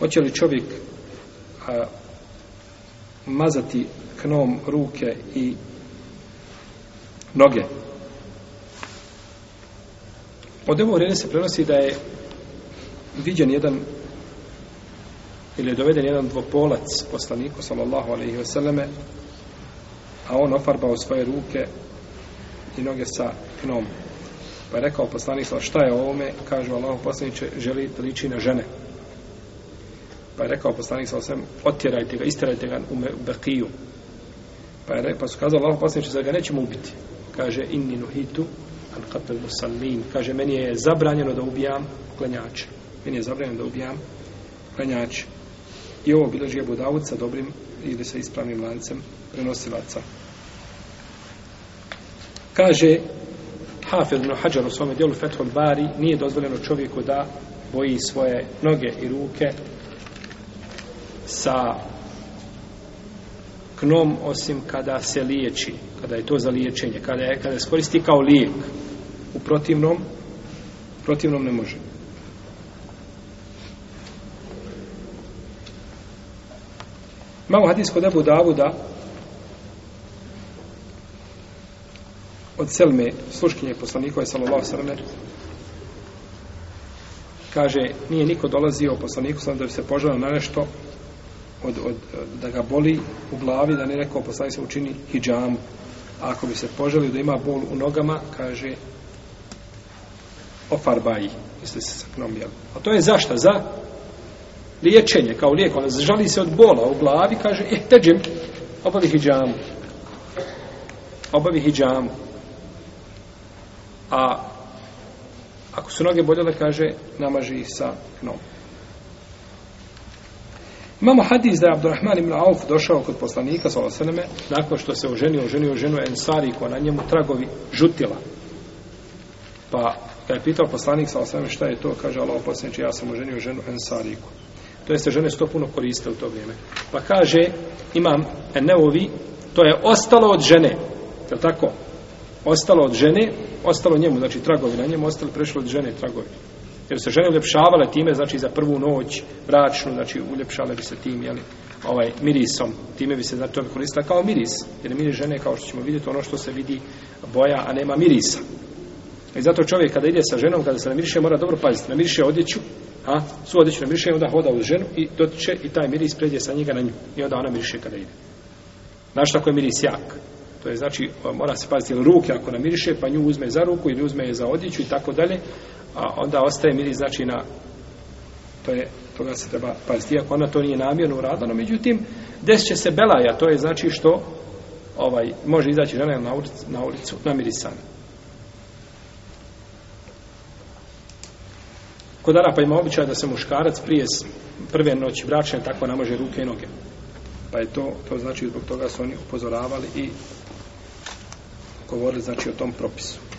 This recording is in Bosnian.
Hoće li čovjek a, mazati knom ruke i noge? Od evo vrijeme se prenosi da je viđen jedan ili je doveden jedan dvopolac poslaniku sallallahu alaihi ve selleme a on ofarbao svoje ruke i noge sa knom. Pa je rekao poslanik, šta je ovome? Kažu Allah poslaniče, želi da liči na žene. Pa je rekao poslanik sa osvijem, otjerajte ga, istirajte ga u Bekiju. Pa je rekao, pa su kazali, Allah poslanik će ga nećemo ubiti. Kaže, inni nuhitu, an katel musalmin. Kaže, meni je zabranjeno da ubijam klanjače. Meni je zabranjeno da ubijam klanjače. I ovo bilo žije Budavud sa dobrim ili sa ispravnim lancem prenosilaca. Kaže, Hafez ibn Hajar u svome dijelu Fethul Bari nije dozvoljeno čovjeku da boji svoje noge i ruke sa knom osim kada se liječi, kada je to za liječenje, kada je kada je koristi kao lijek. U protivnom protivnom ne može. Imamo hadis kod Ebu Davuda od Selme, sluškinje poslanikove sallallahu sallam kaže, nije niko dolazio poslaniku sallam da bi se požalio na nešto od, od, da ga boli u glavi, da ne rekao poslani se učini hijjam. A ako bi se poželio da ima bol u nogama, kaže ofarbaji, misli se saknom, jel? A to je zašta? Za liječenje, kao lijek. On žali se od bola u glavi, kaže, eh, teđem, obavi hijjamu. Obavi hijjamu. A ako su noge boljele, kaže, namaži sa knom. Imamo hadis da je Abdurrahman ibn Auf došao kod poslanika, svala sveme, nakon što se oženio, oženio ženu Ensari, koja na njemu tragovi žutila. Pa, kada je pitao poslanik, svala sveme, šta je to, kaže Allah poslanče, ja sam oženio ženu Ensariku. To jeste, žene sto puno koriste u to vrijeme. Pa kaže, imam Eneovi, to je ostalo od žene. Je tako? Ostalo od žene, ostalo njemu, znači tragovi na njemu, ostalo prešlo od žene tragovi jer se žene uljepšavale time, znači za prvu noć bračnu, znači uljepšale bi se tim, jeli, ovaj, mirisom. Time bi se, znači, to bi koristila kao miris, jer miris žene, kao što ćemo vidjeti, ono što se vidi boja, a nema mirisa. I zato čovjek kada ide sa ženom, kada se namiriše, mora dobro paziti, namiriše odjeću, a su odjeću namiriše, onda hoda uz ženu i dotiče i taj miris pređe sa njega na nju. I onda ona miriše kada ide. Znaš tako je miris jak? To je znači, mora se paziti ruke ako namiriše, pa nju uzme za ruku ili uzme je za odjeću i tako dalje, a onda ostaje miris znači na to je, toga se treba paziti, ako ona to nije namjerno uradano, međutim, desit će se belaja, to je znači što ovaj može izaći žena na ulicu, na ulicu namirisana. Kod Arapa ima običaj da se muškarac prije prve noći bračne tako namože ruke i noge. Pa je to, to znači zbog toga su oni upozoravali i govorili znači o tom propisu.